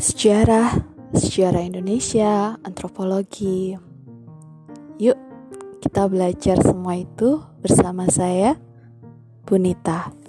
sejarah, sejarah Indonesia, antropologi. Yuk, kita belajar semua itu bersama saya, Bunita.